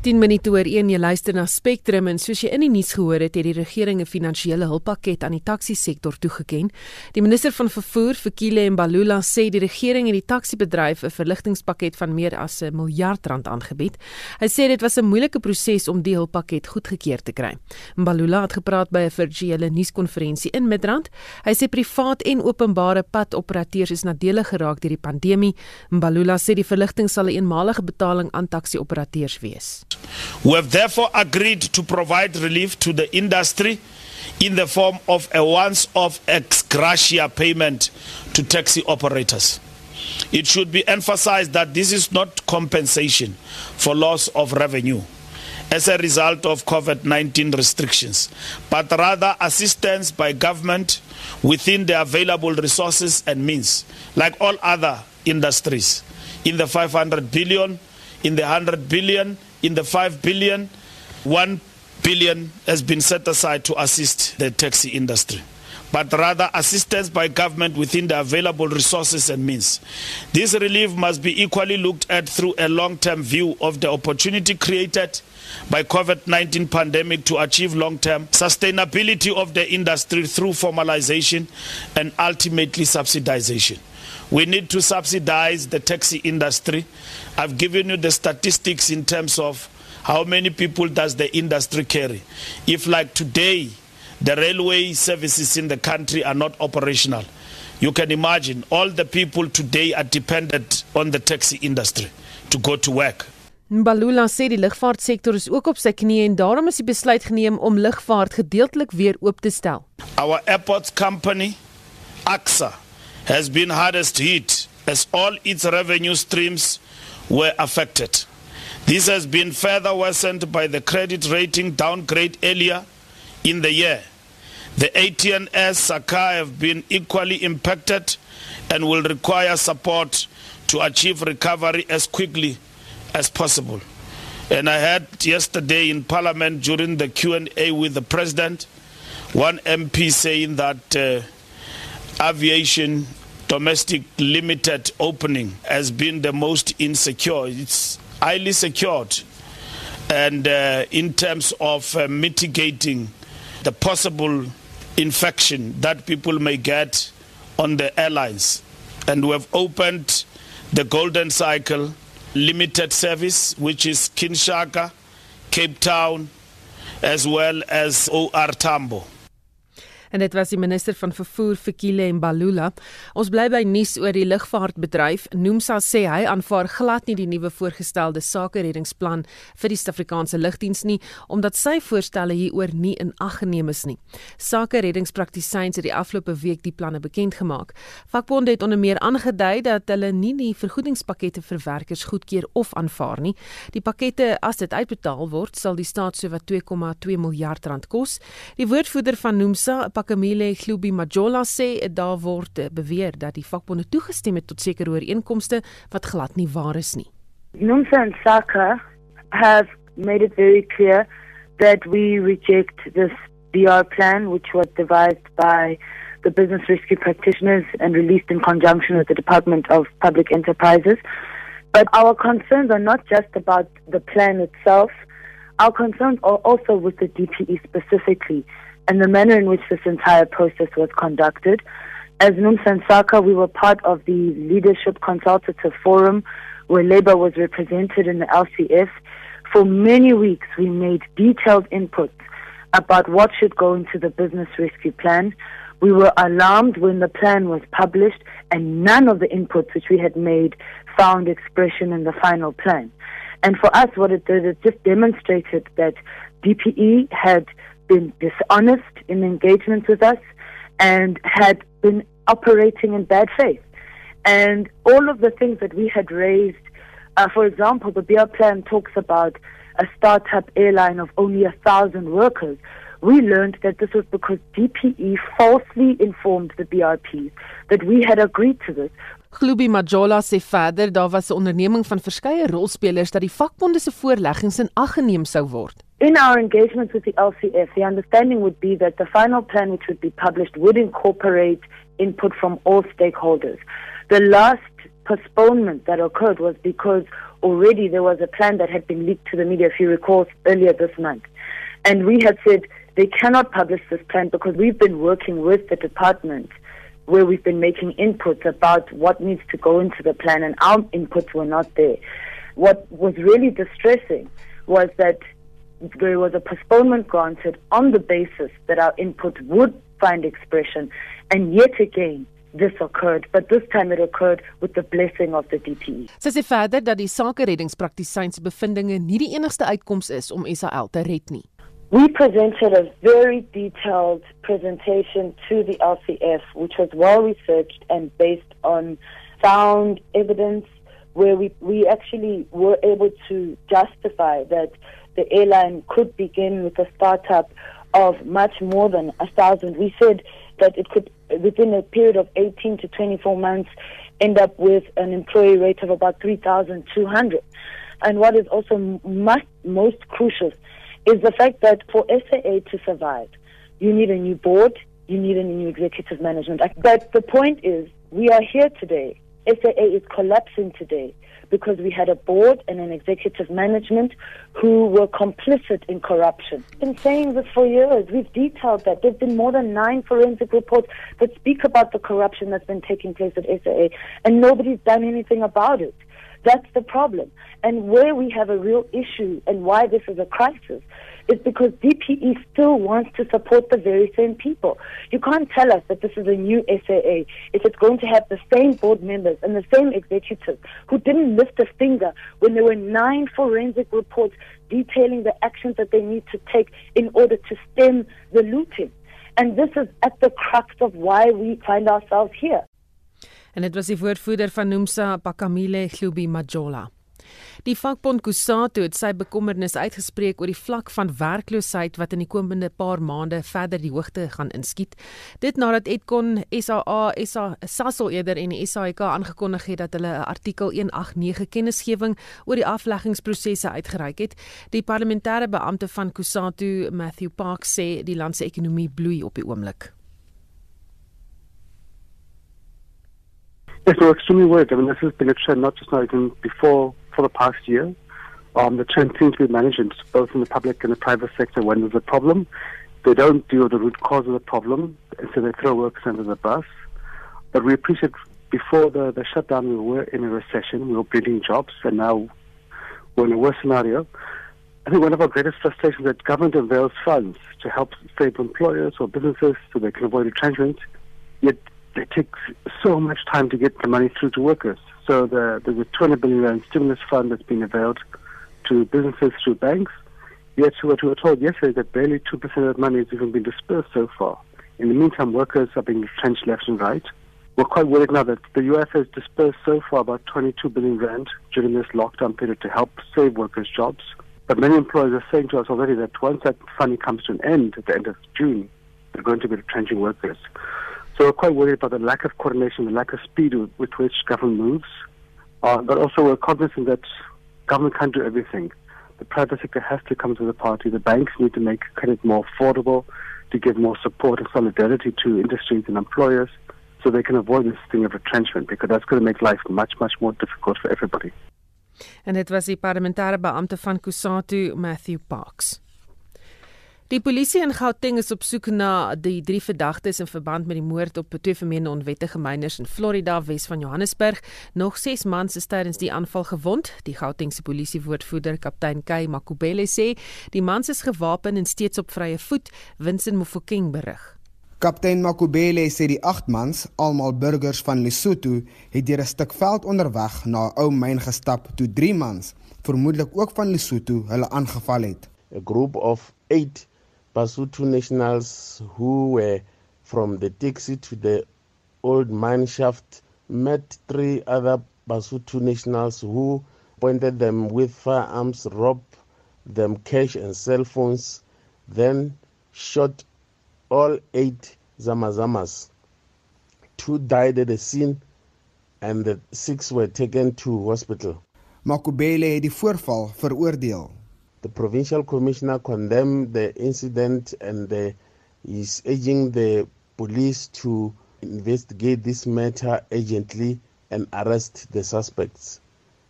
10 minute oor 1 jy luister na Spectrum en soos jy in die nuus gehoor het, het die regering 'n finansiële hulppakket aan die taksi sektor toegeken. Die minister van vervoer, Fikile Mbalula, sê die regering het die taksi bedryf 'n verligtingspakket van meer as 'n miljard rand aangebied. Hy sê dit was 'n moeilike proses om die hulppakket goedgekeur te kry. Mbalula het gepraat by 'n virtuele nuuskonferensie in Midrand. Hy sê privaat en openbare padoperateurs is nadelig geraak deur die pandemie. Mbalula sê die verligting sal 'n eenmalige betaling aan taksi-operateurs wees. We have therefore agreed to provide relief to the industry in the form of a once off ex gratia payment to taxi operators. It should be emphasized that this is not compensation for loss of revenue as a result of COVID 19 restrictions, but rather assistance by government within the available resources and means, like all other industries, in the 500 billion, in the 100 billion, in the 5 billion, 1 billion has been set aside to assist the taxi industry but rather assistance by government within the available resources and means. This relief must be equally looked at through a long-term view of the opportunity created by COVID-19 pandemic to achieve long-term sustainability of the industry through formalization and ultimately subsidization. We need to subsidize the taxi industry. I've given you the statistics in terms of how many people does the industry carry. If like today, the railway services in the country are not operational, you can imagine all the people today are dependent on the taxi industry to go to work. Mbalula sê die lugvaartsektor is ook op sy knieë en daarom is die besluit geneem om lugvaart gedeeltelik weer oop te stel. Our airports company, AXA, has been hardest hit as all its revenue streams were affected. This has been further worsened by the credit rating downgrade earlier in the year. The ATNS Saka have been equally impacted and will require support to achieve recovery as quickly as possible. And I heard yesterday in Parliament during the Q&A with the President, one MP saying that uh, aviation domestic limited opening has been the most insecure. It's highly secured. And uh, in terms of uh, mitigating the possible infection that people may get on the airlines. And we have opened the Golden Cycle limited service, which is Kinshaka, Cape Town, as well as OR Tambo. En dit was die minister van vervoer Fikile Mbalula. Ons bly by nuus oor die lugvaartbedryf. Nomsa sê hy aanvaar glad nie die nuwe voorgestelde sakereddingsplan vir die Suid-Afrikaanse lugdiens nie omdat sy voorstelle hieroor nie in ag geneem is nie. Sakereddingspraktisyns het die afgelope week die planne bekend gemaak. Vakbonde het onder meer aangedui dat hulle nie die vergoedingspakkette vir werkers goedkeur of aanvaar nie. Die pakkette as dit uitbetaal word, sal die staat sowat 2,2 miljard rand kos. Die woordvoerder van Nomsa, Pakamile Khlubi Majola sê daar word beweer dat die vakbonde toegestem het tot sekere ooreenkomste wat glad nie waar is nie. NUMSA and SACA have made it very clear that we reject this BR plan, which was devised by the business rescue practitioners and released in conjunction with the Department of Public Enterprises. But our concerns are not just about the plan itself. Our concerns are also with the DPE specifically and the manner in which this entire process was conducted. As NUMSA Saka, we were part of the Leadership Consultative Forum where Labour was represented in the LCF. For many weeks, we made detailed inputs about what should go into the business rescue plan. We were alarmed when the plan was published and none of the inputs which we had made found expression in the final plan. And for us, what it did, it just demonstrated that DPE had been dishonest in engagement with us and had been operating in bad faith. And all of the things that we had raised, uh, for example, the BR plan talks about a startup airline of only a thousand workers. We learned that this was because DPE falsely informed the BRPs that we had agreed to this. Glubi Majola sê verder daar was 'n onderneming van verskeie rolspelers dat die vakbonde se voorleggings in ag geneem sou word. In our engagement with the LCF, the understanding would be that the final plan which would be published would incorporate input from all stakeholders. The last postponement that occurred was because already there was a plan that had been leaked to the media, if you recall, earlier this month. And we had said they cannot publish this plan because we've been working with the department where we've been making inputs about what needs to go into the plan, and our inputs were not there. What was really distressing was that there was a postponement granted on the basis that our input would find expression, and yet again, this occurred, but this time it occurred with the blessing of the DPE. Sy sê verder dat die sakereddingspraktisyns bevindinge nie die enigste uitkoms is om SAL te red nie. We presented a very detailed presentation to the LCF, which was well researched and based on sound evidence, where we, we actually were able to justify that the airline could begin with a startup of much more than a thousand. We said that it could, within a period of 18 to 24 months, end up with an employee rate of about 3,200. And what is also most, most crucial is the fact that for SAA to survive, you need a new board, you need a new executive management. But the point is, we are here today. SAA is collapsing today because we had a board and an executive management who were complicit in corruption. We've been saying this for years. We've detailed that. There have been more than nine forensic reports that speak about the corruption that's been taking place at SAA, and nobody's done anything about it. That's the problem. And where we have a real issue and why this is a crisis is because DPE still wants to support the very same people. You can't tell us that this is a new SAA if it's going to have the same board members and the same executives who didn't lift a finger when there were nine forensic reports detailing the actions that they need to take in order to stem the looting. And this is at the crux of why we find ourselves here. En dit was die woordvoerder van Nomsa Pakamile Glubi Majola. Die vakbond Kusatu het sy bekommernis uitgespreek oor die vlak van werkloosheid wat in die komende paar maande verder die hoogte gaan inskiet. Dit nadat Edcon SAA SA Sasol eerder en die SAIK aangekondig het dat hulle 'n artikel 189 kennisgewing oor die afleggingsprosesse uitgereik het. Die parlementêre beampte van Kusatu, Matthew Park, sê die land se ekonomie bloei op die oomblik. Yes, we're extremely worried. I mean, this has been a trend not just now, even before for the past year. Um, the trend seems to be managed both in the public and the private sector when there's a problem. They don't deal with the root cause of the problem, and so they throw workers under the bus. But we appreciate before the, the shutdown, we were in a recession, we were building jobs, and now we're in a worse scenario. I think one of our greatest frustrations is that government avails funds to help save employers or businesses so they can avoid retrenchment, yet it takes so much time to get the money through to workers. So the, there's a 20 billion rand stimulus fund that's been availed to businesses through banks. Yet what we were told yesterday that barely 2% of that money has even been dispersed so far. In the meantime, workers are being retrenched left and right. We're quite worried now that the UF has dispersed so far about 22 billion rand during this lockdown period to help save workers' jobs. But many employers are saying to us already that once that funding comes to an end at the end of June, they're going to be retrenching workers. So we're quite worried about the lack of coordination, the lack of speed with which government moves. Uh, but also we're cognizant that government can't do everything. The private sector has to come to the party. The banks need to make credit more affordable, to give more support and solidarity to industries and employers so they can avoid this thing of retrenchment because that's going to make life much, much more difficult for everybody. En dit was die parlementêre beampte van Kusatu, Matthew Parks. Die polisie in Gauteng is op soek na die drie verdagtes in verband met die moord op twee vermeende onwettige myners in Florida, Wes van Johannesburg. Nog 6 mans is tydens die aanval gewond. Die Gautengse polisiewoordvoerder, kaptein Kay Makubele sê, die mans is gewapen en steeds op vrye voet, Winsin Mofokeng berig. Kaptein Makubele sê die 8 mans, almal burgers van Lesotho, het deur 'n stuk veld onderweg na 'n ou myn gestap toe 3 mans, vermoedelik ook van Lesotho, hulle aangeval het. A group of 8 Basotho nationals who were from the taxi to the old mine shaft met three other Basotho nationals who pointed them with firearms, robbed them cash and cell phones, then shot all eight Zamazamas. Two died at the scene and the six were taken to hospital. Makubele het die voorval veroordeel. The provincial commissioner condemned the incident and the, is urging the police to investigate this matter urgently and arrest the suspects.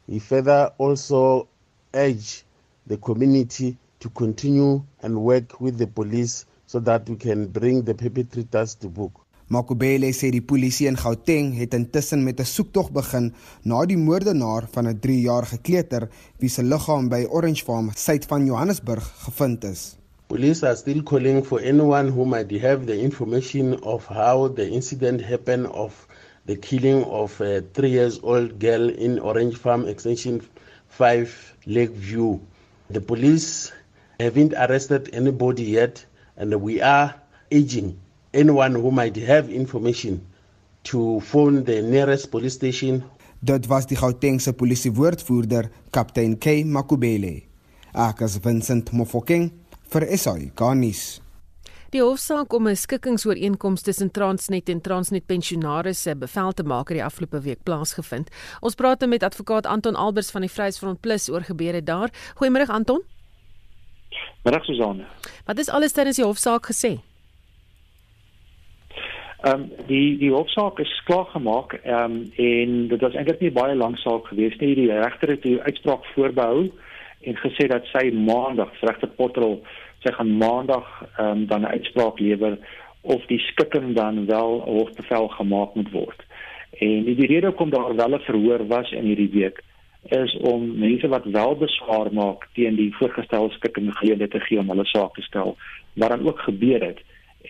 He further also urged the community to continue and work with the police so that we can bring the perpetrators to book. Makubele sê die polisie in Gauteng het intussen met 'n soektog begin na die moordenaar van 'n 3-jarige kleuter wie se liggaam by Orange Farm suid van Johannesburg gevind is. Police are still calling for anyone who might have the information of how the incident happened of the killing of a 3 years old girl in Orange Farm extension 5 Lakeview. The police haven't arrested anybody yet and we are urging anyone who might have information to phone the nearest police station. Dit was die Gautengse polisie woordvoerder, kaptein K Makubele. Ek is Vincent Mofokeng vir SAI Garnis. Die hofsaak om 'n skikkingsooreenkoms tussen Transnet en Transnet pensionaarsse bevel te maak het die afgelope week plaasgevind. Ons praat met advokaat Anton Albers van die Vryheidsfront Plus oor gebeure daar. Goeiemôre Anton. Middag Susanne. Wat is alles tydens die hofsaak gesê? Ehm um, die die hofsaak is klaar gemaak ehm um, en dit was eintlik nie baie lank saak gewees nie. Die regter het die uitspraak voorbehou en gesê dat sy maandag, regter Potterl, sy gaan maandag ehm um, dan 'n uitspraak lewer of die skikking dan wel hofbevel gemaak moet word. En die, die rede hoekom daar wel 'n verhoor was in hierdie week is om mense wat wel beswaar maak teen die voorgestelde skikking geleentheid te gee om hulle saak te stel wat dan ook gebeur het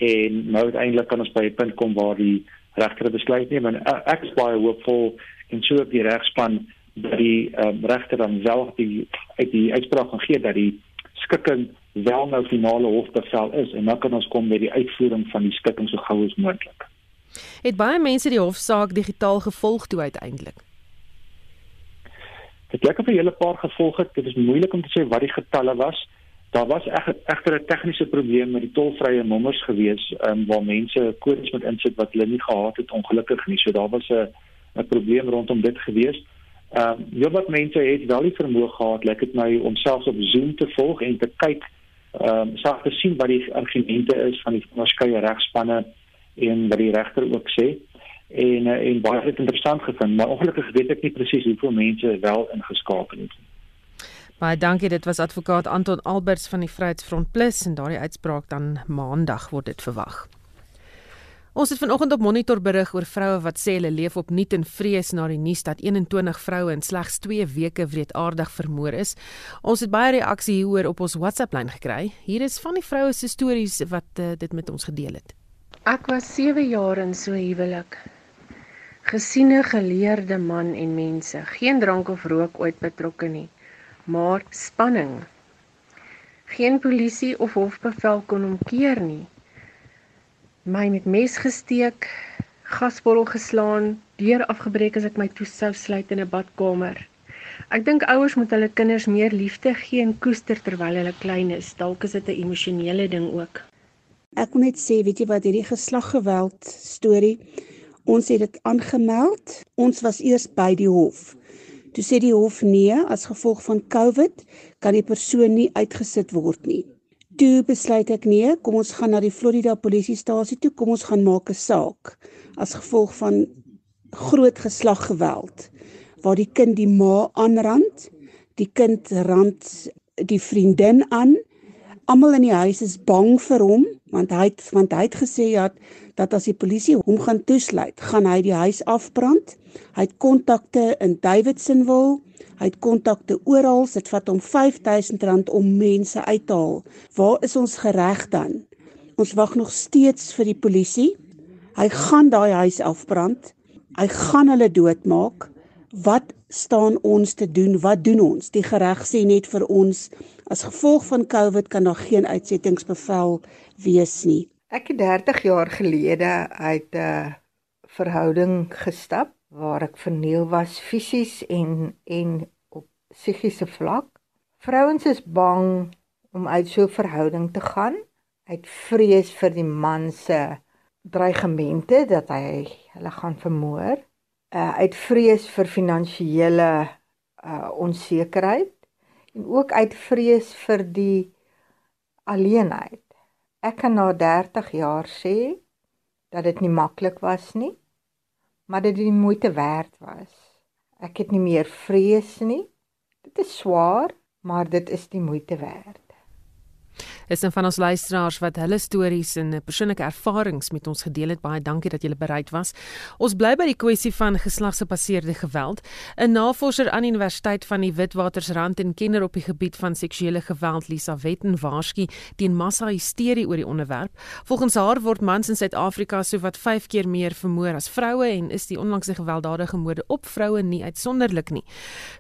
en nou uiteindelik kan ons by 'n punt kom waar die regter besluit neem en ek is baie hoopvol en so op die regspan dat die um, regter dan wel die uit die uitspraak gaan gee dat die skikking wel nou finale hofbevel is en dan kan ons kom met die uitvoering van die skikking so gou as moontlik. Het baie mense die hofsaak digitaal gevolg toe uiteindelik. Dit het ek 'n hele paar gevolg het. Dit is moeilik om te sê wat die getalle was. Daar was egter 'n tegniese probleem met die tolvrye nommers gewees um, waar mense kodes moet insit wat hulle nie gehad het ongelukkig nie. So daar was 'n 'n probleem rondom dit gewees. Ehm um, jy wat mense het wel die vermoë gehad, lyk dit my om selfs op Zoom te volg en te kyk ehm um, saak te sien wat die argumente is van die verskeie regspanne en wat die regter ook sê en eh, en baie interessant gevind, maar ongelukkig weet ek nie presies hoeveel mense wel ingeskakel het nie. Baie dankie. Dit was advokaat Anton Alberts van die Vryheidsfront Plus en daardie uitspraak dan maandag word dit verwag. Ons het vanoggend op Monitor berig oor vroue wat sê hulle leef opnuut in vrees na die nuus dat 21 vroue in slegs 2 weke wreedaardig vermoor is. Ons het baie reaksie hieroor op ons WhatsApp-lyn gekry. Hier is van die vroue se stories wat uh, dit met ons gedeel het. Ek was 7 jaar in so huwelik. Gesiene geleerde man en mense, geen drank of rook ooit betrokke nie maar spanning. Geen polisie of hofbevel kon hom keer nie. My met mes gesteek, gasbottel geslaan, deur afgebreek as ek my toesou sluit in 'n badkamer. Ek dink ouers moet hulle kinders meer liefde gee en koester terwyl hulle klein is. Dalk is dit 'n emosionele ding ook. Ek wil net sê, weet jy wat hierdie geslaggeweld storie, ons het dit aangemeld. Ons was eers by die hof. Toe sê die hof nee, as gevolg van COVID kan die persoon nie uitgesit word nie. Toe besluit ek nee, kom ons gaan na die Florida polisiestasie toe, kom ons gaan maak 'n saak as gevolg van groot geslaggeweld waar die kind die ma aanrand, die kind rand die vriendin aan. Almal in die huis is bang vir hom want hy het want hy het gesê ja dat as die polisie hom gaan toesluit, gaan hy die huis afbrand. Hy het kontakte in Davidsonville. Hy het kontakte oral. Dit vat hom R5000 om mense uit te haal. Waar is ons gereg dan? Ons wag nog steeds vir die polisie. Hy gaan daai huis afbrand. Hy gaan hulle doodmaak. Wat staan ons te doen? Wat doen ons? Die gereg sê net vir ons as gevolg van COVID kan daar geen uitsettingsbevel wees nie. Ek het 30 jaar gelede uit 'n verhouding gestap waar ek verniel was fisies en en op psigiese vlak. Vrouens is bang om uit so 'n verhouding te gaan uit vrees vir die man se dreigemente dat hy hulle gaan vermoor, uh, uit vrees vir finansiële uh, onsekerheid en ook uit vrees vir die alleenheid. Ek kan na 30 jaar sê dat dit nie maklik was nie maar dit die moeite werd was. Ek het nie meer vrees nie. Dit is swaar, maar dit is die moeite werd is een van ons luisteraars wat hulle stories en persoonlike ervarings met ons gedeel het. Baie dankie dat julle bereid was. Ons bly by die kwessie van geslagsgebaseerde geweld. 'n Navorser aan die Universiteit van die Witwatersrand en kenner op die gebied van seksuele geweld, Lisa Wetten waarsku teen massa-hysterie oor die onderwerp. Volgens haar word mans in Suid-Afrika sowat 5 keer meer vermoor as vroue en is die onlangse gewelddadige moorde op vroue nie uitsonderlik nie.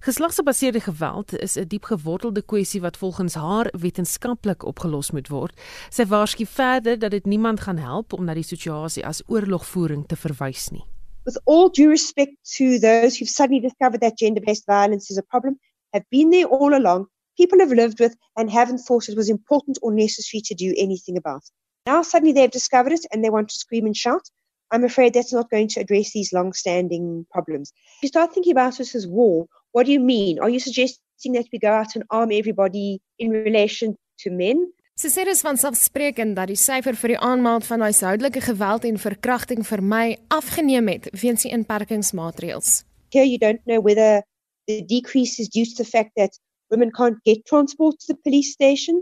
Geslagsgebaseerde geweld is 'n diep gewortelde kwessie wat volgens haar wetenskaplik opgelos moet word. Sy waarsku verder dat dit niemand gaan help om na die situasie as oorlogvoering te verwys nie. With all due respect to those who've suddenly discovered that gender-based violence is a problem, have been there all along, people have lived with and haven't thought it was important or necessary to do anything about. Now suddenly they've discovered it and they want to scream and shout. I'm afraid that's not going to address these long-standing problems. If you start thinking about this as war, what do you mean? Are you suggesting that we go out and arm everybody in relation to men. Sy sê dis van selfsprekend dat die syfer vir die aanmaak van huishoudelike geweld en verkrachting vir my afgeneem het weens die inperkingsmaatreëls. Here you don't know whether the decrease is due to the fact that women can't get transport to the police station,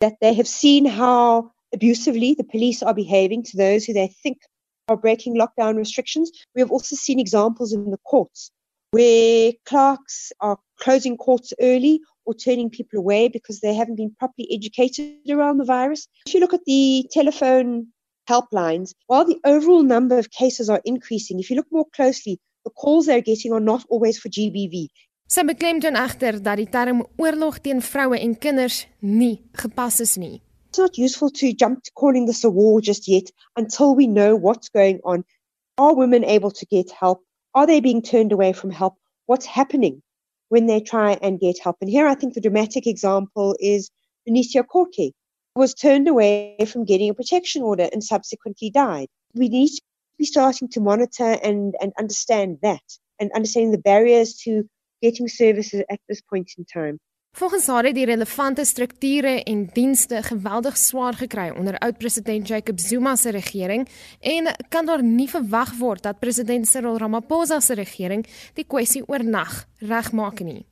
that they have seen how abusively the police are behaving to those who they think are breaking lockdown restrictions. We have also seen examples in the courts where clerks are closing courts early or turning people away because they haven't been properly educated around the virus. If you look at the telephone helplines, while the overall number of cases are increasing, if you look more closely, the calls they're getting are not always for GBV. Sy beklemtoon egter dat die term oorlog teen vroue en kinders nie gepas is nie. It's not useful to jump to calling this a war just yet until we know what's going on. Are women able to get help? Are they being turned away from help? What's happening? When they try and get help. And here I think the dramatic example is Benicio Corke, was turned away from getting a protection order and subsequently died. We need to be starting to monitor and, and understand that and understanding the barriers to getting services at this point in time. Volgens haar het die relevante strukture en dienste geweldig swaar gekry onder oud-president Jacob Zuma se regering en kan daar nie verwag word dat president Cyril Ramaphosa se regering die kwessie oornag regmaak nie.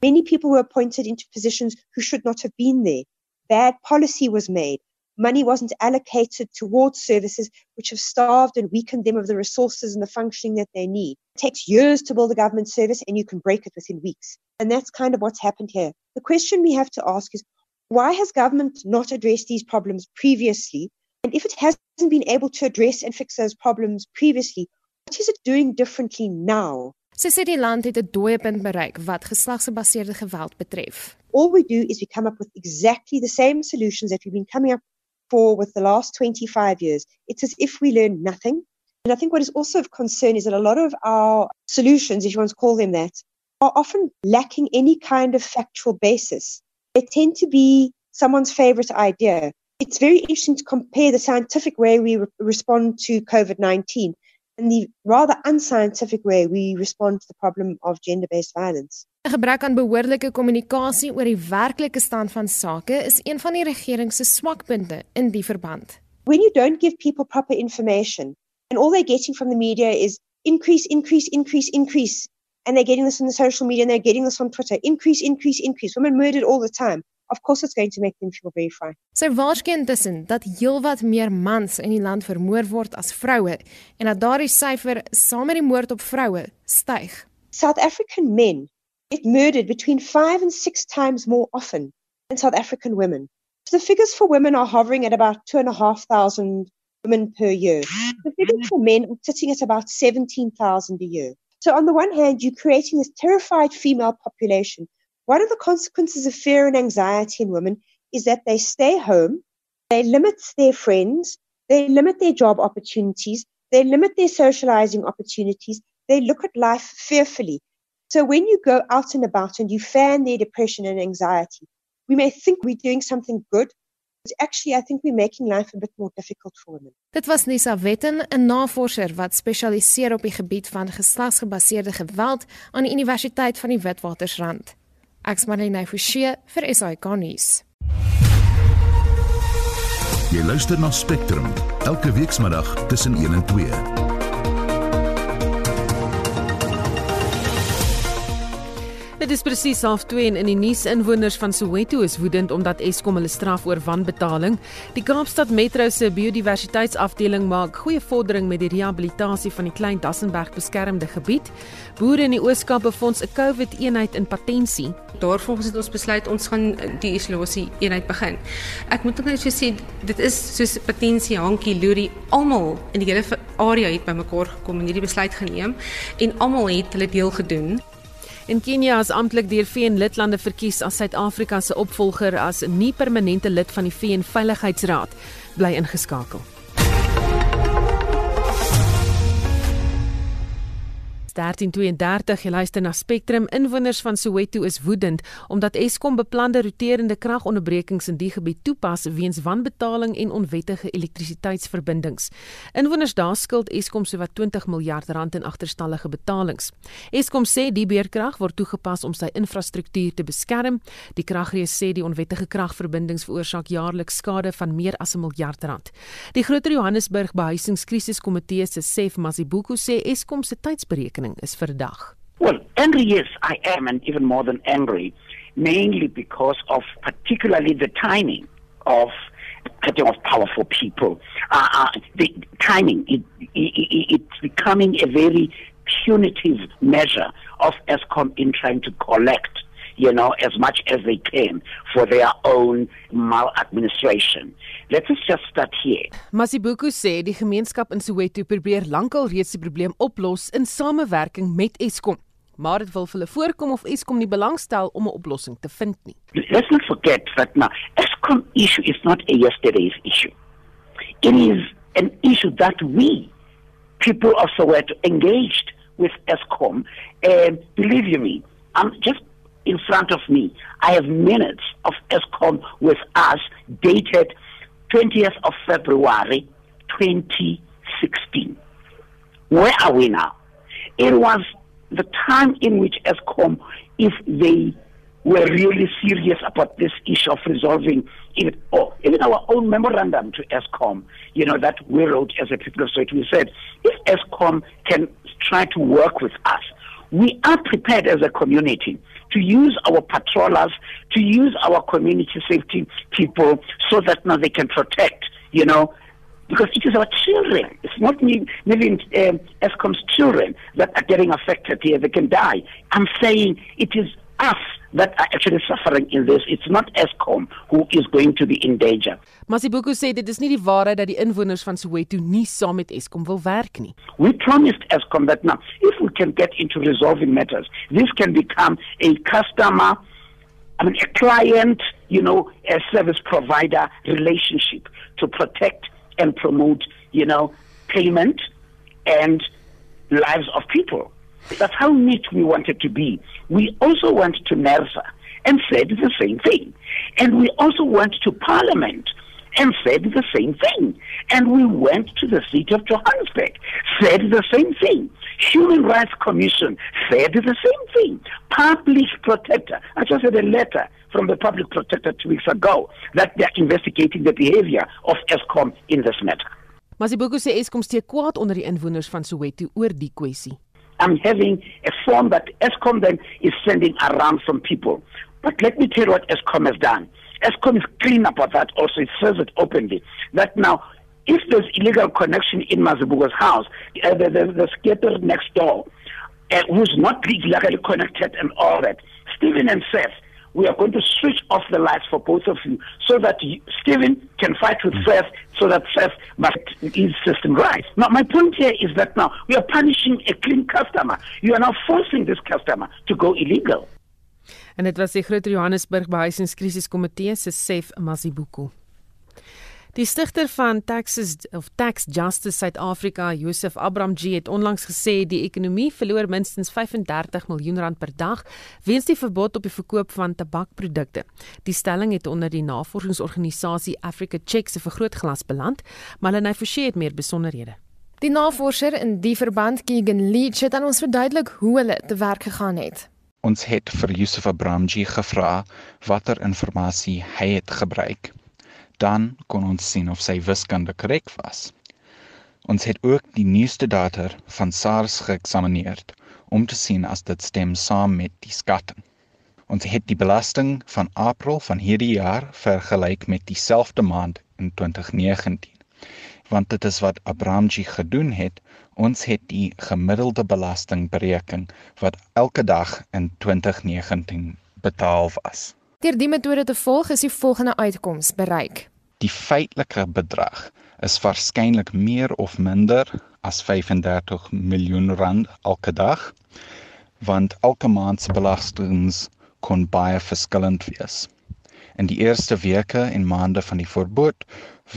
Many people were appointed into positions who should not have been there. Bad policy was made. Money wasn't allocated towards services which have starved and weakened them of the resources and the functioning that they need. It takes years to build a government service and you can break it within weeks. And that's kind of what's happened here. The question we have to ask is why has government not addressed these problems previously? And if it hasn't been able to address and fix those problems previously, what is it doing differently now? Sy sê die land het 'n dooiepunt bereik wat geslagsgebaseerde geweld betref. All we do is we come up with exactly the same solutions that we've been coming up for with the last 25 years. It's as if we learn nothing. And I think what is also of concern is that a lot of our solutions, if you want to call them that, are often lacking any kind of factual basis. They tend to be someone's favorite idea. It's very interesting to compare the scientific way we re- respond to COVID 19 and the rather unscientific way we respond to the problem of gender based violence. 'n Gebrek aan behoorlike kommunikasie oor die werklike stand van sake is een van die regering se swakpunte in die verband. When you don't give people proper information and all they're getting from the media is increase increase increase increase and they're getting this on the social media and they're getting this on Twitter increase increase increase women murdered all the time of course it's going to make them feel very frightened. Sy waarskyn tussen dat heelwat meer mans in die land vermoor word as vroue en dat daardie syfer saam met die moord op vroue styg. South African men get murdered between five and six times more often than South African women. So the figures for women are hovering at about two and a half thousand women per year. The figures for men are sitting at about 17,000 a year. So on the one hand, you're creating this terrified female population. One of the consequences of fear and anxiety in women is that they stay home, they limit their friends, they limit their job opportunities, they limit their socializing opportunities, they look at life fearfully. So when you go out and about and you fan their depression and anxiety, we may think we're doing something good. Actually, I think we're making life a bit more difficult for women. Dit was Lisa Wetten, 'n navorser wat spesialiseer op die gebied van geslagsgebaseerde geweld aan die Universiteit van die Witwatersrand. Ek's Marlene Forsie vir SAK nuus. Jy luister na Spectrum elke weekmiddag tussen 1 en 2. Dit is presies half 2 en in die nuus inwoners van Soweto is woedend omdat Eskom hulle straf oor wanbetaling. Die Kaapstad Metro se biodiversiteitsafdeling maak goeie vordering met die rehabilitasie van die Klein Dassenberg beskermde gebied. Boere in die Ooskaap befonds 'n COVID-eenheid in patensie. Daarvolgens het ons besluit ons gaan die isolasie eenheid begin. Ek moet net so sê dit is soos patensie hankie loerie almal in die hele area het bymekaar gekom en hierdie besluit geneem en almal het hulle deel gedoen. In Kenia is amptelik deur VN lidlande verkies as Suid-Afrika se opvolger as nie permanente lid van die VN Veiligheidsraad bly ingeskakel. 1332 jy luister na Spectrum inwoners van Soweto is woedend omdat Eskom beplande roterende kragonderbrekings in die gebied toepas weens wanbetaling en onwettige elektrisiteitsverbindings. Inwoners daar skuld Eskom sowat 20 miljard rand in agterstallige betalings. Eskom sê die beerkrag word toegepas om sy infrastruktuur te beskerm. Die kragrees sê die onwettige kragverbindings veroorsaak jaarliks skade van meer as 'n miljard rand. Die Groter Johannesburg Behuisingskrisis se Sef Masibuku sê Eskom se tydsberekening spanning is verdag. Well, angry yes, I am and even more than angry, mainly because of particularly the timing of cutting off power for people. Uh, uh, the timing, it, it, it's becoming a very punitive measure of ESCOM in trying to collect you know, as much as they can for their own maladministration. Let us just start here. Masibuku sê die gemeenskap in Soweto probeer lankal reeds die probleem oplos in samewerking met Eskom. Maar dit wil vir hulle voorkom of Eskom nie belangstel om 'n oplossing te vind nie. Let's not forget that now Eskom issue is not a yesterday's issue. It is an issue that we people of Soweto engaged with Eskom and believe you me, I'm just in front of me. I have minutes of ESCOM with us dated 20th of February 2016. Where are we now? It was the time in which ESCOM, if they were really serious about this issue of resolving it, or even our own memorandum to ESCOM, you know, that we wrote as a people of state, we said, if ESCOM can try to work with us, we are prepared as a community to use our patrollers, to use our community safety people so that now they can protect, you know, because it is our children. It's not me, maybe um, ESCOM's children that are getting affected here. They can die. I'm saying it is us that are actually suffering in this. It's not ESCOM who is going to be in danger. Masibuku sê dit is nie die waarheid dat die inwoners van Soweto nie saam met Eskom wil werk nie. We promised Eskom that now if we can get into resolving matters, this can become a customer I mean a client, you know, a service provider relationship to protect and promote, you know, payment and lives of people. That's how neat we wanted to be. We also went to NERSA and said the same thing. And we also went to Parliament and said the same thing. And we went to the city of Johannesburg, said the same thing. Human Rights Commission said the same thing. Public Protector, I just had a letter from the Public Protector two weeks ago that they're investigating the behavior of ESCOM in this matter. Masibuku sê Eskom steek kwaad onder die inwoners van Soweto oor die kwessie. I'm having a form that ESCOM then is sending around from people. But let me tell you what ESCOM has done. ESCOM is clean about that also. It says it openly. That now, if there's illegal connection in Mazibuga's house, uh, the, the, the skater next door, uh, who's not legally connected and all that, Stephen and Seth, we are going to switch off the lights for both of you so that you, Stephen can fight with Seth so that Seth must his system right. Now, my point here is that now we are punishing a clean customer. You are now forcing this customer to go illegal. En dit was die Groot Johannesburg Behuisingskrisieskomitee se Sef Masibuku. Die stigter van Texas of Tax Justice Suid-Afrika, Joseph Abramji, het onlangs gesê die ekonomie verloor minstens 35 miljoen rand per dag weens die verbod op die verkoop van tabakprodukte. Die stelling het onder die navorsingsorganisasie Africa Check se vergrootglas beland, maar Lenay Forsie het meer besonderhede. Die navorser in die verband, Keegan Leach, het aan ons verduidelik hoe hulle te werk gegaan het. Ons het vir Joseph Abramji gevra watter inligting hy het gebruik dan kon ons sien of sy wiskunde korrek was. Ons het ook die nuutste data van SARS geëksamineer om te sien as dit stem saam met die skatting. Ons het die belasting van April van hierdie jaar vergelyk met dieselfde maand in 2019. Want dit is wat Abramji gedoen het. Ons het die gemiddelde belasting bereken wat elke dag in 2019 betaal was. Deur die metode te volg is die volgende uitkoms bereik. Die feitelike bedrag is waarskynlik meer of minder as 35 miljoen rand elke dag want elke maand se belastings kon baie verskillend wees. In die eerste weke en maande van die voorboot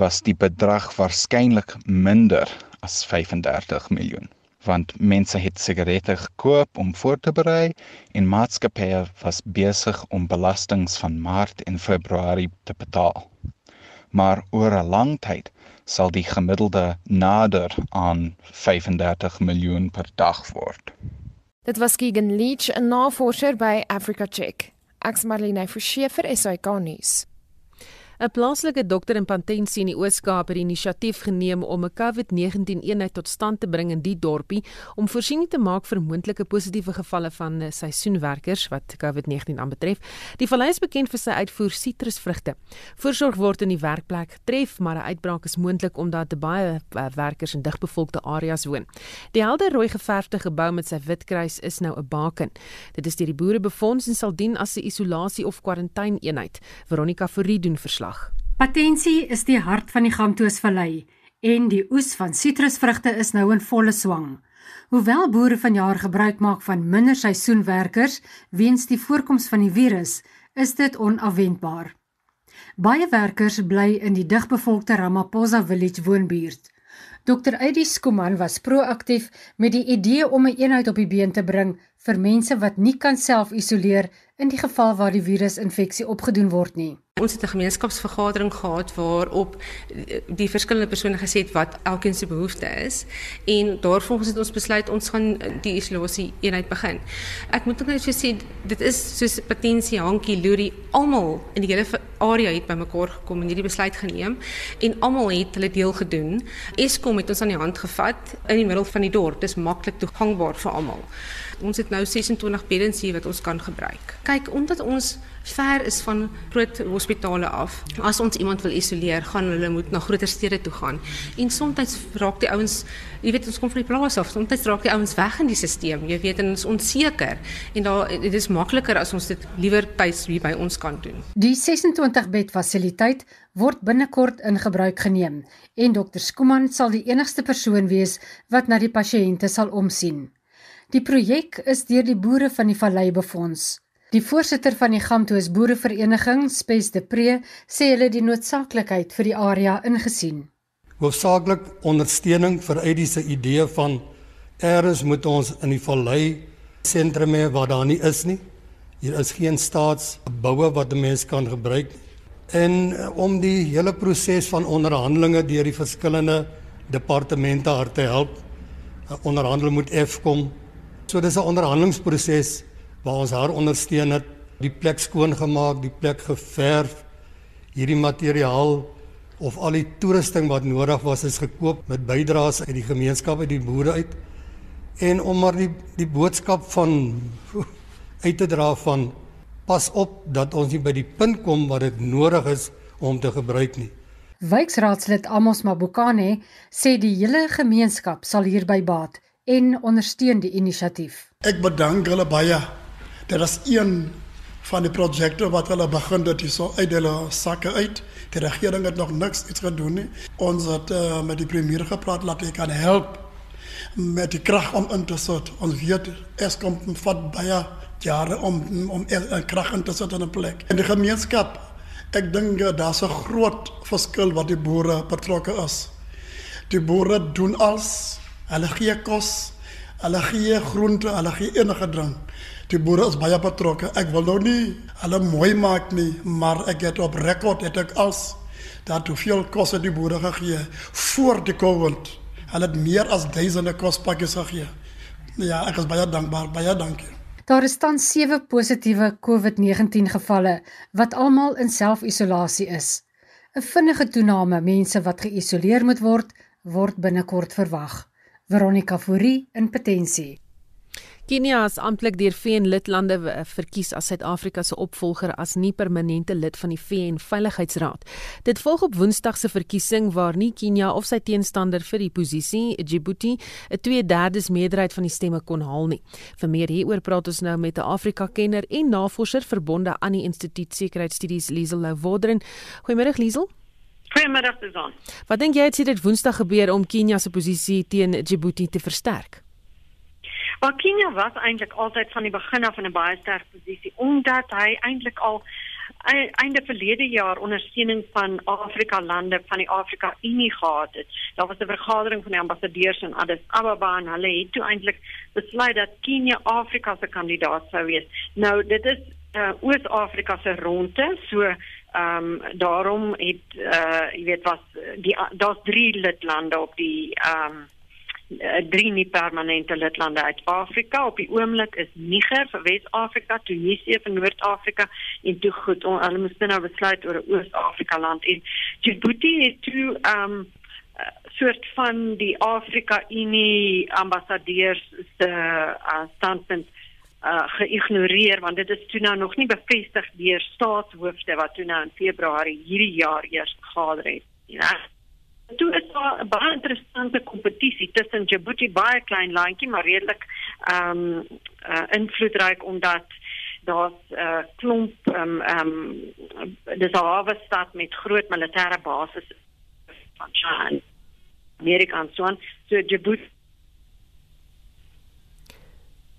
was die bedrag waarskynlik minder as 35 miljoen want mense het sigarette gekoop om voor te berei en maatskappye was besig om belastings van Maart en Februarie te betaal. Maar oor 'n lang tyd sal die gemiddelde nader aan 35 miljoen per dag word. Dit was Keegan Leach, 'n navorser by Africa Check. Ek's Marlene Forsie vir SAK nuus. 'n Plaaslike dokter in Pantensie in die Oos-Kaap het die inisiatief geneem om 'n COVID-19 eenheid tot stand te bring in die dorpie om voorsiening te maak vir moontlike positiewe gevalle van eh, seisoenwerkers wat COVID-19 aanbetref. Die vallei is bekend vir sy uitvoer sitrusvrugte. Voorsorg word in die werkplek getref, maar 'n uitbraak is moontlik omdat baie eh, werkers in digbevolkte areas woon. Die helder rooi geverfde gebou met sy wit kruis is nou 'n baken. Dit is deur die boere befonds en sal dien as 'n isolasie of kwarantyne eenheid. Veronica Fourie doen verslag verslag. Patensie is die hart van die Gamtoosvallei en die oes van sitrusvrugte is nou in volle swang. Hoewel boere vanjaar gebruik maak van minder seisoenwerkers weens die voorkoms van die virus, is dit onafwendbaar. Baie werkers bly in die digbevolkte Ramaphosa Village woonbuurt. Dr. Eddie Skuman was proaktief met die idee om 'n eenheid op die been te bring vir mense wat nie kan self isoleer in die geval waar die virusinfeksie opgedoen word nie. Ons het 'n gemeenskapsvergadering gehad waarop die verskillende persone gesê het wat elkeen se behoefte is en daarvolgens het ons besluit ons gaan die isolasie eenheid begin. Ek moet net vir sê dit is soos potensie hankie loerie almal in die hele area het bymekaar gekom en hierdie besluit geneem en almal het hulle deel gedoen. Eskom het ons aan die hand gevat in die middel van die dorp. Dis maklik toegankbaar vir almal. Ons het nou 26 beddens hier wat ons kan gebruik. Kyk, omdat ons ver is van groot hospitale af. As ons iemand wil isoleer, gaan hulle moet na groter stede toe gaan. En soms raak die ouens, jy weet ons kom van die plaas af, soms raak die ouens weg in die stelsel. Jy weet en ons onseker en daar dit is makliker as ons dit liewer tuis hier by ons kan doen. Die 26 bed fasiliteit word binnekort in gebruik geneem en dokter Skuman sal die enigste persoon wees wat na die pasiënte sal omsien. Die projek is deur die boere van die vallei befonds. Die voorsitter van die Gamtoos Boerevereniging, Spes de Pre, sê hulle die noodsaaklikheid vir die area ingesien. Hoofsaaklik ondersteuning vir uit die idee van eers moet ons in die vallei sentrum hê waar daar nie is nie. Hier is geen staatsboue wat 'n mens kan gebruik. En eh, om die hele proses van onderhandelinge deur die verskillende departemente hard te help. Onderhandel moet Fkom So dis 'n onderhandelingsproses waar ons haar ondersteun het, die plek skoon gemaak, die plek geverf, hierdie materiaal of al die toerusting wat nodig was is gekoop met bydraes uit die gemeenskap uit die boere uit. En om maar die die boodskap van uit te dra van pas op dat ons nie by die punt kom waar dit nodig is om te gebruik nie. Wyksraadslid Amos Mabukane sê die hele gemeenskap sal hierby baat en ondersteun die inisiatief. Ek bedank hulle baie. Dit is een van die projekte wat hulle begin het hier so uit hulle sakke uit. Die regering het nog niks iets gedoen nie. Ons het uh, met die premier gepraat dat hy kan help met die krag om in te sit. Ons weet Eskom vat baie jare om om 'n krag in te sit in 'n plek. En die gemeenskap, ek dink daar's 'n groot verskil wat die boere betrokke is. Die boere doen alles Hulle gee kos, hulle gee groente, hulle gee enige ding. Die boere is baie betrokke. Ek wil nou nie hulle mooi maak nie, maar ek het op rekord het ek als dat hoeveel kos het die boere gegee voor die COVID. Hulle het meer as duisende kospakkies gegee. Ja, ek is baie dankbaar. Baie dankie. Daar is tans 7 positiewe COVID-19 gevalle wat almal in self-isolasie is. 'n Vinnige toename mense wat geïsoleer moet word, word binnekort verwag. Veronica Fourie in Potensie. Kenia is amptelik deur VN-lidlande eh, verkies as Suid-Afrika se opvolger as nie permanente lid van die VN-veiligheidsraad. Dit volg op Woensdag se verkiesing waar nie Kenia of sy teenstander vir die posisie, Djibouti, 'n 2/3 meerderheid van die stemme kon haal nie. Vir meer hieroor praat ons nou met 'n Afrika-kenner en navorser verbonde aan die Instituut Sekuriteitsstudies Liesel Lou Wodren. Goeiemôre Liesel. Goeiemiddag Susan. Wat dink jy het dit Woensdag gebeur om Kenia se posisie teen Djibouti te versterk? Maar Kenia was eintlik altyd van die begin af in 'n baie sterk posisie omdat hy eintlik al einde verlede jaar ondersteuning van Afrika lande van die Afrika Unie gehad het. Daar was 'n vergadering van die ambassadeurs in Addis Ababa en hulle het toe eintlik besluit dat Kenia Afrika se kandidaat sou wees. Nou dit is uh, Oos-Afrika se ronde, so Ehm um, daarom het uh jy weet was die daar's drie lidlande op die ehm um, drie nie permanente lidlande uit Afrika. Op die oomblik is Niger vir Wes-Afrika, Tunesië vir Noord-Afrika en toe goed, hulle moet nou besluit oor 'n Oos-Afrika land en Djibouti het toe ehm um, soort van die Afrika Unie ambassadeurs se uh, standpunt uh geïgnoreer want dit is toe nou nog nie bevestig deur staatshoofde wat toe nou in Februarie hierdie jaar eers gegader het. Ja. Toe is daar 'n baie interessante kompetisie tussen Djibouti baie klein landjie maar redelik ehm um, uh invloedryk omdat daar's 'n uh, klomp ehm um, ehm um, dis 'n hawe stad met groot militêre bases van China. Amerika en so aan. So Djibouti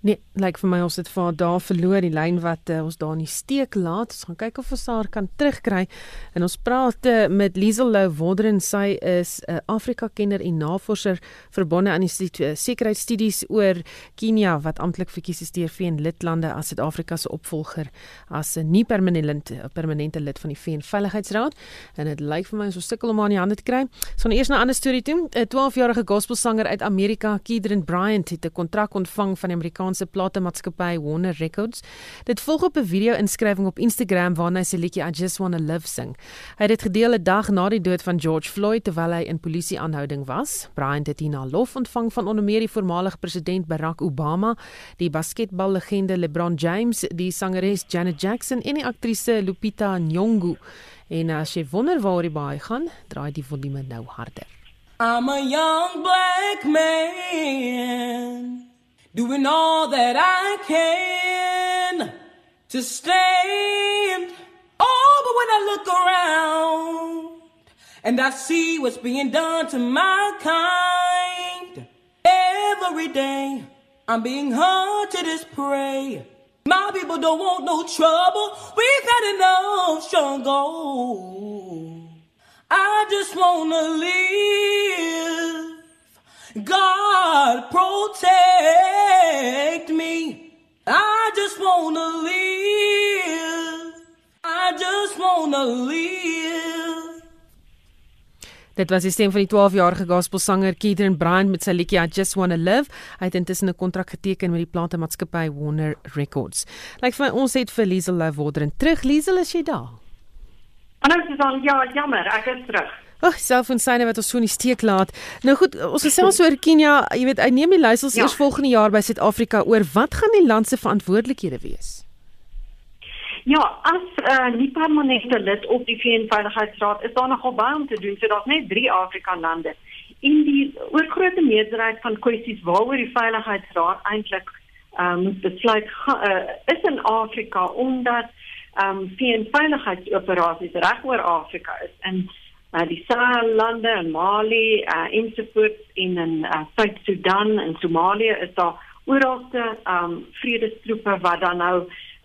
Nee, like vir my ons het vir haar daar verloor die lyn wat uh, ons daar in die steek laat. Ons gaan kyk of ons haar kan terugkry. En ons praat uh, met Liesel Lou Wodren. Sy is 'n uh, Afrika kenner en navorser verbonde aan die uh, sekuriteitsstudies oor Kenia wat amptelik verkies is deur VN lidlande as Suid-Afrika se opvolger as 'n nie permanente permanente lid van die VN Veiligheidsraad. En dit lyk vir my ons sukkel om aan die hande te kry. So nou eers 'n ander storie toe. 'n 12-jarige gospelsanger uit Amerika, Kedren Bryant, het 'n kontrak ontvang van die Amerikaanse Amerikaanse platemaatskappy Warner Records. Dit volg op 'n video-inskrywing op Instagram waarin hy sy liedjie I Just Wanna Live sing. Hy het dit gedeel 'n dag na die dood van George Floyd terwyl hy in polisie-aanhouding was. Bryant het hierna lof ontvang van onder meer die voormalige president Barack Obama, die basketballegende LeBron James, die sangeres Janet Jackson en die aktrise Lupita Nyong'o. En as jy wonder waar die baie gaan, draai die volume nou harder. I'm a young black man doing all that I can to stand. Oh, but when I look around and I see what's being done to my kind, every day I'm being hunted as prey. My people don't want no trouble. We've had enough struggle. I just wanna live. God protect me. I just wanna live. I just wanna live. Dit was die stem van die 12-jarige gospelsanger Keithren Bryant met sy liedjie I Just Wanna Live. Hy het intussen 'n kontrak geteken met die platenmaatskappy Warner Records. Lyk vir my ons het vir Liesel Love Wodren terug. Liesel, is jy daar? Hallo Susan, ja, jammer, ek is terug. Ag, selfoonsyne wat ons so in die steek laat. Nou goed, ons gesels oor Kenia. Jy weet, hy neem die leiersels ja. eers volgende jaar by Suid-Afrika oor wat gaan die land se verantwoordelikhede wees? Ja, as uh, nie permanente lid op die VN-veiligheidsraad is daar nogal baie om te doen. So daar's net 3 Afrika lande. In die oorgrootste meerderheid van kwessies waaroor die veiligheidsraad eintlik um, moet besluit uh, is in Afrika omdat um, VN-veiligheidsoperasies regoor Afrika is en uh, die Sahel lande en Mali uh, ensovoorts in in uh, Suid-Sudan en Somalië is daar oralste um vredestroepe wat dan nou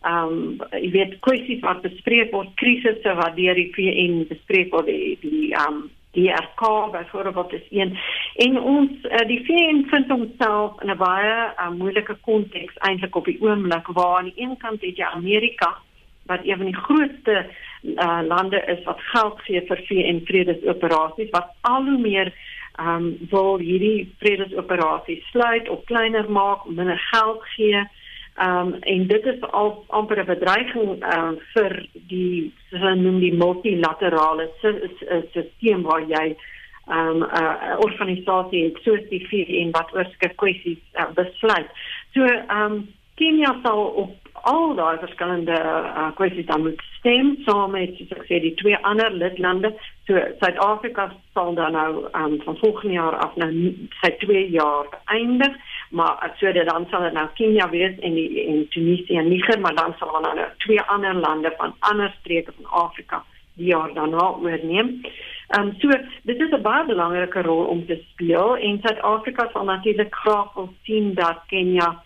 um jy weet kwessies wat bespreek word krisisse wat deur die VN bespreek word die die um die RK byvoorbeeld is een. En ons uh, die VN vind homself in 'n baie uh, moeilike konteks eintlik op die oomblik waar aan die een kant het jy Amerika wat een van die grootste uh, lande is wat geld gee vir VN vredesoperasies wat al hoe meer ehm um, wil hierdie vredesoperasies sluit of kleiner maak, minder geld gee. Ehm um, en dit is al amper 'n bedreiging ehm uh, vir die so noem die multilaterale stelsel waar jy ehm um, 'n uh, organisasie soos die VN wat oorskry kwessies uh, besluit. So ehm um, Kenia sal op al daai verskillende uh, kwessies dan moet stem saam met soos ek sê die twee ander lidlande. So Suid-Afrika sal dan nou um, van volgende jaar af nou sy 2 jaar eindig, maar so dit dan sal dit nou Kenia wees en die en Tunesië en Niger, maar dan sal dan nou twee ander lande van ander streke van Afrika die jaar daarna oorneem. Ehm um, so dit is 'n baie belangrike rol om te speel en Suid-Afrika sal natuurlik graag wil sien dat Kenia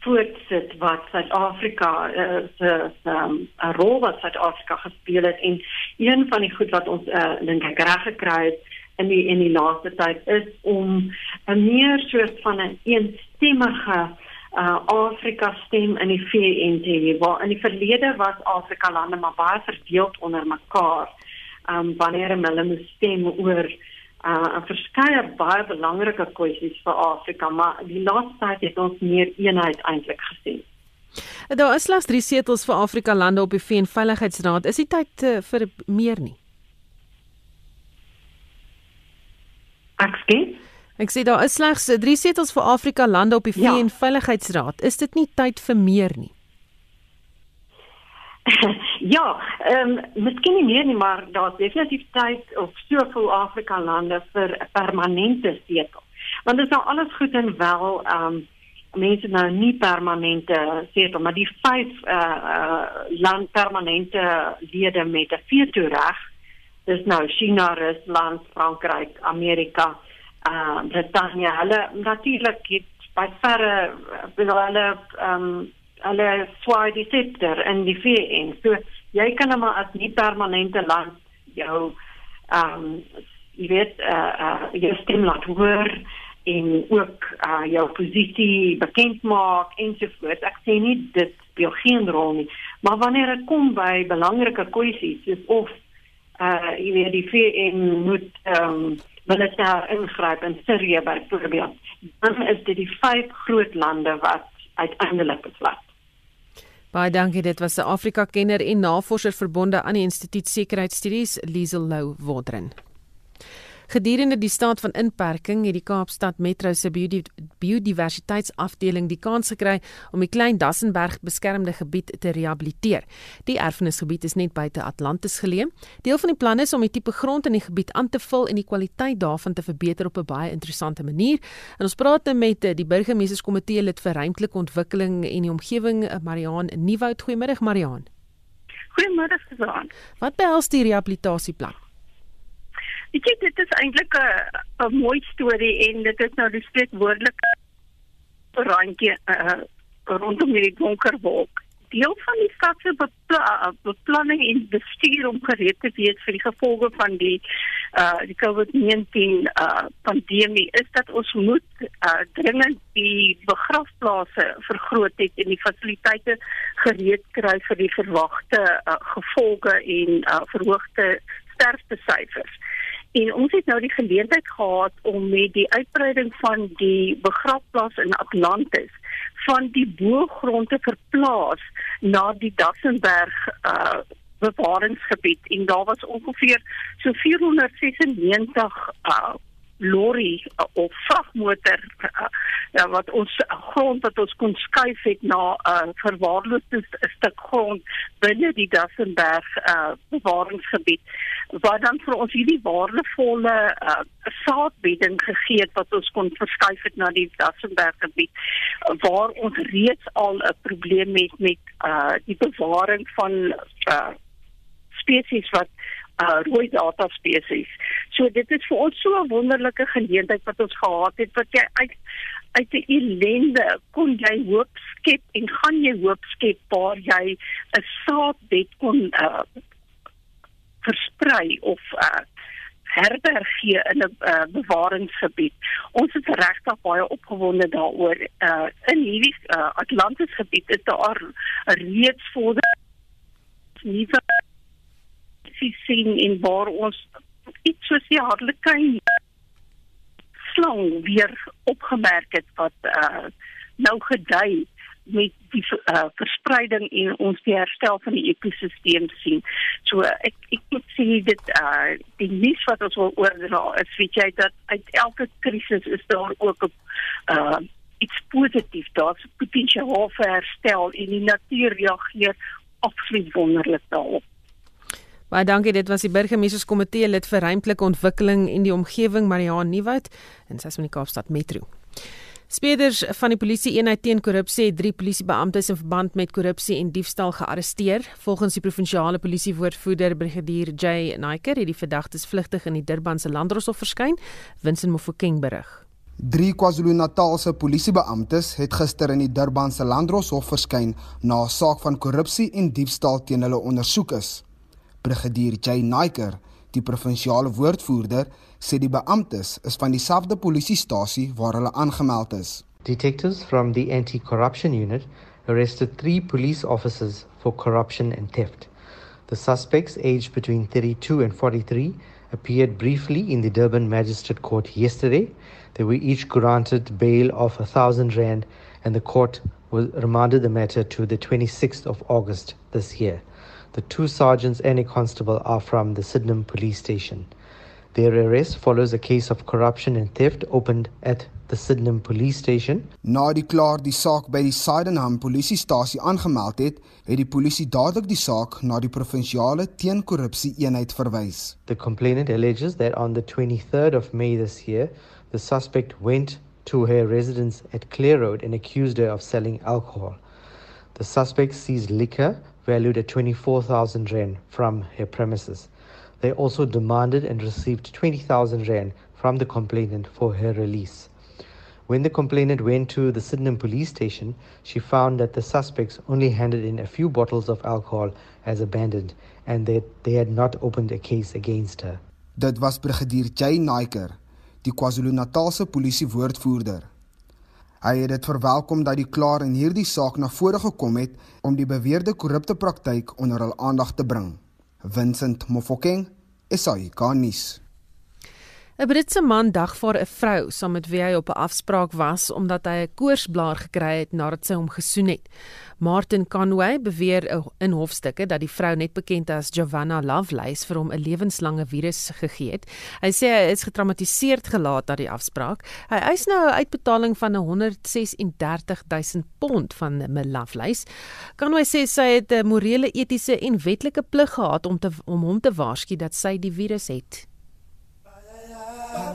voortsit wat Suid-Afrika uh, se um, 'n rol wat Suid-Afrika gespeel het. En een van die goed wat ons uh, dink ek reg gekry het in die in die laaste tyd is om 'n meer soort van 'n een eensstemmige uh, Afrika stem in die VN te hê waar in die verlede was Afrika lande maar baie verdeeld onder mekaar um, wanneer hulle moes stem oor uh, 'n verskeie baie belangrike kwessies vir Afrika, maar die laaste tyd het ons meer eenheid eintlik gesien. Daar is slegs 3 setels vir Afrika lande op die VN Veiligheidsraad. Is dit tyd uh, vir meer nie? Ekskien? Ek sê daar is slegs 3 setels vir Afrika lande op die VN ja. Veiligheidsraad. Is dit nie tyd vir meer nie? ja, ehm um, miskien nie meer nie, maar daar's definitief tyd op soveel Afrika lande vir 'n permanente setel. Want dit is nou alles goed en wel ehm um, mense nou nie permanente setel, maar die vyf eh uh, uh, land permanente lede met 'n veto reg. Dis nou China, Rusland, Frankryk, Amerika, eh uh, Brittanje. Hulle natuurlik het by verre wil hulle ehm um, hulle swaai die scepter in die VN. So jy kan maar as nie permanente land jou ehm um, jy weet eh uh, uh, jou stem laat hoor en ook uh, jou posisie bekend maak ensovoorts. Ek sê nie dit speel geen rol nie, maar wanneer dit kom by belangrike kwessies soos of eh uh, jy weet die VN moet ehm um, militêr ingryp in Sirië byvoorbeeld, dan is dit die vyf groot lande wat uiteindelik besluit. Baie dankie. Dit was 'n Afrika-kenner en navorser verbonde aan die Instituut Sekuriteitsstudies, Liesel Lou Wodren. Gedurende die staat van inperking het die Kaapstad Metro se biodiversiteitsafdeling die kans gekry om die Klein Dassenberg beskermde gebied te rehabiliteer. Die erfenisgebied is net buite Atlantis geleë. Deel van die plan is om die tipe grond in die gebied aan te vul en die kwaliteit daarvan te verbeter op 'n baie interessante manier. En ons praat nou met die burgemeesterskomitee lid vir ruimtelike ontwikkeling en die omgewing, Mariaan Nieuwoud. Goeiemôre Mariaan. Goeiemôre Susan. Wat behels die rehabilitasieplan? Ek dink dit is eintlik 'n 'n mooi storie en dit is nou die spreekwoordelike randjie uh, rondom die donker wolk. Deel van die stad se bepla beplanning en bestuur om gereed te wees vir die gevolge van die uh die COVID-19 uh pandemie is dat ons moet uh dringend die begrafplase vergroot het en die fasiliteite gereed kry vir die verwagte uh, gevolge en uh verhoogde sterftesyfers. En ons het nou die geleentheid gehad om met die uitbreiding van die begrafplaas in Atlantis van die boergrond te verplaas na die Dassenberg uh bewaringsgebied. En daar was ongeveer so 496 uh lorry uh, of vragmotor uh, uh, wat ons grond wat ons kon skuif het na 'n uh, verwaarloosde stuk grond binne die Dassenberg uh, bewaringsgebied wat dan vir ons hierdie waardevolle uh, saadbedding gegee het wat ons kon verskuif het na die Dassenberg gebied waar ons reeds al 'n probleem het met uh, die bewaring van uh, spesies wat uh rooi data spesies. So dit is vir ons so 'n wonderlike geleentheid wat ons gehad het wat jy uit uit die ellende kon jy hoop skep en gaan jy hoop skep waar jy 'n saadbed kon uh versprei of uh herberg gee in 'n uh, bewaringsgebied. Ons is regtig baie opgewonde daaroor. Uh in hierdie uh, Atlantis gebied is daar reeds vorder nuwe reaksies sien en waar ons iets soos die harlekin slang weer opgemerk het wat uh, nou gedui met die uh, verspreiding en ons die herstel van die ekosisteem sien. So ek ek moet sê dit uh die nuus wat ons wil oordra is weet jy dat uit elke krisis is daar ook 'n uh iets positief. Daar's potensiaal vir herstel en die natuur reageer absoluut wonderlik daarop. Baie dankie. Dit was die burgemeesterskomitee lid vir ruimtelike ontwikkeling en die omgewing Mariaan Nieuwoud en sy is van die Kaapstad Metro. Speerders van die polisie eenheid teen korrupsie het drie polisiebeamptes in verband met korrupsie en diefstal gearresteer. Volgens die provinsiale polisiewoordvoerder Brigadier J Naiker het die verdagtes vlugtig in die Durbanse Landdroshof verskyn, Vincent Mofokeng berig. Drie KwaZulu-Natalse polisiebeamptes het gister in die Durbanse Landdroshof verskyn na 'n saak van korrupsie en diefstal teen hulle ondersoek is. Brigadier J Naiker, die provinsiale woordvoerder, sê die beamptes is van dieselfde polisiestasie waar hulle aangemeld is. Detectives from the anti-corruption unit arrested three police officers for corruption and theft. The suspects, aged between 32 and 43, appeared briefly in the Durban Magistrate Court yesterday. They were each granted bail of a thousand rand, and the court was remanded the matter to the 26th of August this year. The two sergeants and a constable are from the Sydenham police station. Their arrest follows a case of corruption and theft opened at the Sydenham police station. Na die klaar die saak by die Sydenham polisiestasie aangemeld het, het die polisie dadelik die saak na die provinsiale teenkorrupsie eenheid verwys. The complainant alleges that on the 23rd of May this year, the suspect went to her residence at Clear Road and accused her of selling alcohol. The suspect seized liquor valued at 24,000 rand from her premises. They also demanded and received 20,000 rand from the complainant for her release. When the complainant went to the Sydenham police station, she found that the suspects only handed in a few bottles of alcohol as abandoned and that they had not opened a case against her. Dit was brigadier J Naiker, die KwaZulu-Natalse polisie woordvoerder. Hy het dit verwelkom dat die klaar in hierdie saak na vore gekom het om die beweerde korrupte praktyk onder hul aandag te bring. Vincent Mofokeng, SAICanis. 'n Britse man dagvaar 'n vrou saam met wie hy op 'n afspraak was omdat hy 'n koorsblaar gekry het nadat sy hom gesoen het. Martin Conway beweer in hofstukke dat die vrou net bekend as Giovanna Lovelace vir hom 'n lewenslange virus gegee het. Hy sê hy is getraumatiseerd gelaat na die afspraak. Hy eis nou 'n uitbetaling van 136 000 pond van Lovelace. Conway sê sy het 'n morele, etiese en wetlike plig gehad om te om hom te waarsku dat sy die virus het. There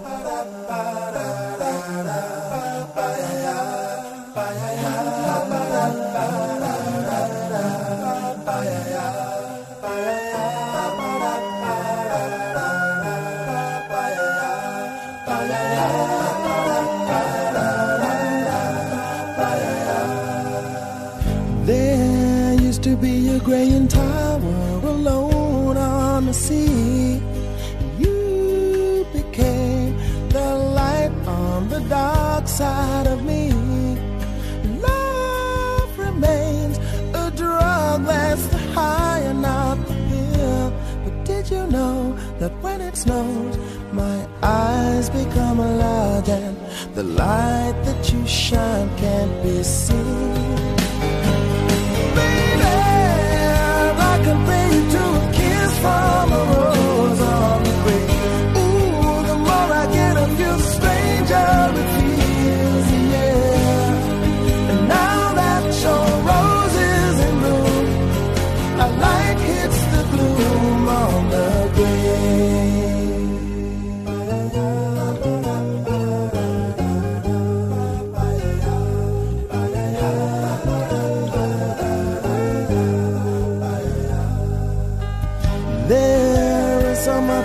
dark side of me. Love remains a drug that's high and not the pill. But did you know that when it snows, my eyes become large and the light that you shine can't be seen?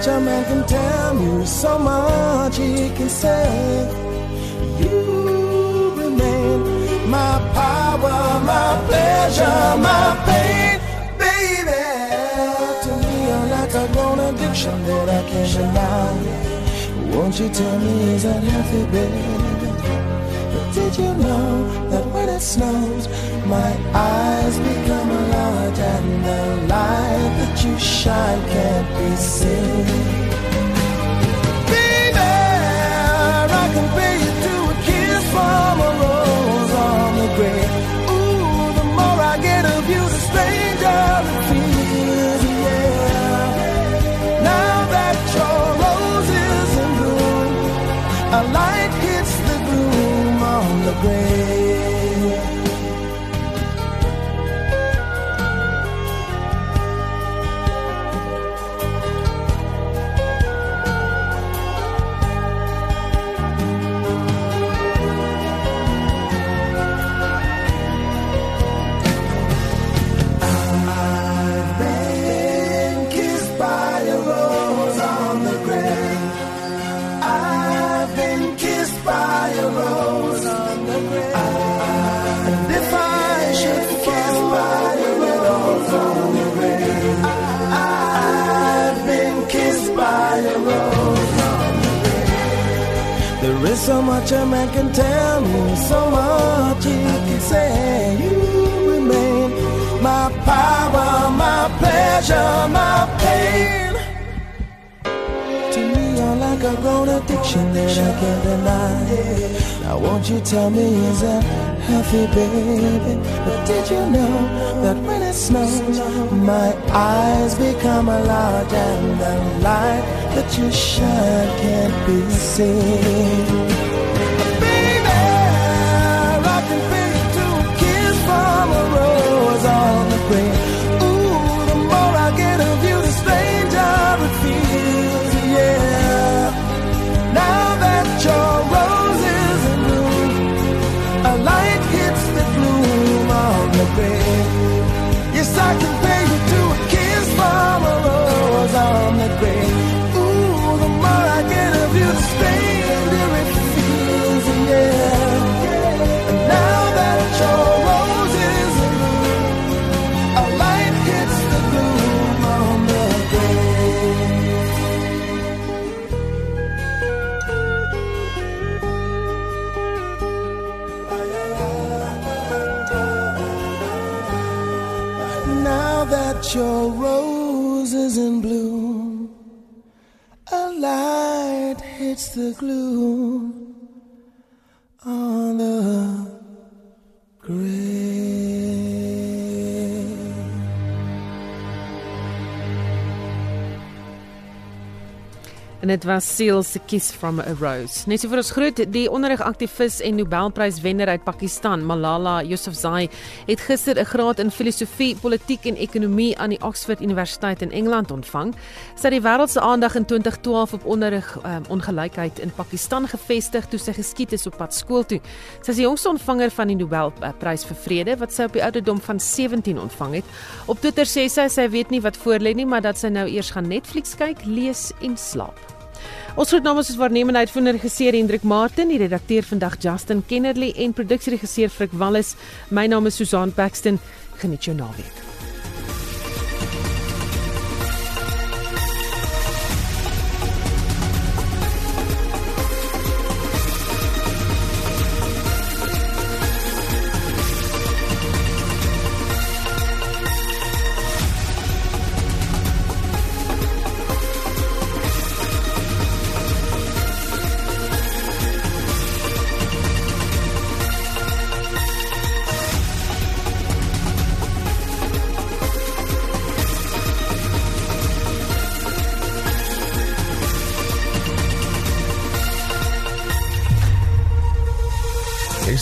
Much a man can tell you, so much he can say. You remain my power, my pleasure, my pain, baby. To me, you're like a grown addiction that I can't deny. Won't you tell me is that healthy, baby? But did you know that when it snows, my eyes become large and the light that you shine can't be seen? Baby, I can pay you to a kiss from a rose on the grave. Ooh, the more I get of you, the stranger it feels, yeah. Now that your rose is in bloom, a light hits the gloom on the grave. So much a man can tell me, so much he can say. You remain my power, my pleasure, my pain. To me, you're like a grown addiction that I can't deny. Now, won't you tell me, is that healthy, baby? But did you know that when it snows, my eyes become a large and the light that you shine can't be seen? Baby, I can to a kiss from a rose on the grave. The gloom En dit was Seal se Kiss from a Rose. Net so vir ons groet, die onderrigaktivis en Nobelpryswenner uit Pakistan, Malala Yousafzai, het gister 'n graad in filosofie, politiek en ekonomie aan die Oxford Universiteit in Engeland ontvang. Sy het die wêreld se aandag in 2012 op onderrig um, ongelykheid in Pakistan gevestig toe sy geskiet is op pad skool toe. Sy is die jongste ontvanger van die Nobelprys vir vrede wat sy op die ouderdom van 17 ontvang het. Op Twitter sê sy sy weet nie wat voorlê nie, maar dat sy nou eers gaan Netflix kyk, lees en slaap. Ons groet namens ons waarnemende uitvoerende regisseur Hendrik Martin, die redakteur vandag Justin Kennerly en produksieregisseur Frik Wallis. My naam is Susan Paxton. Geniet jou naweek.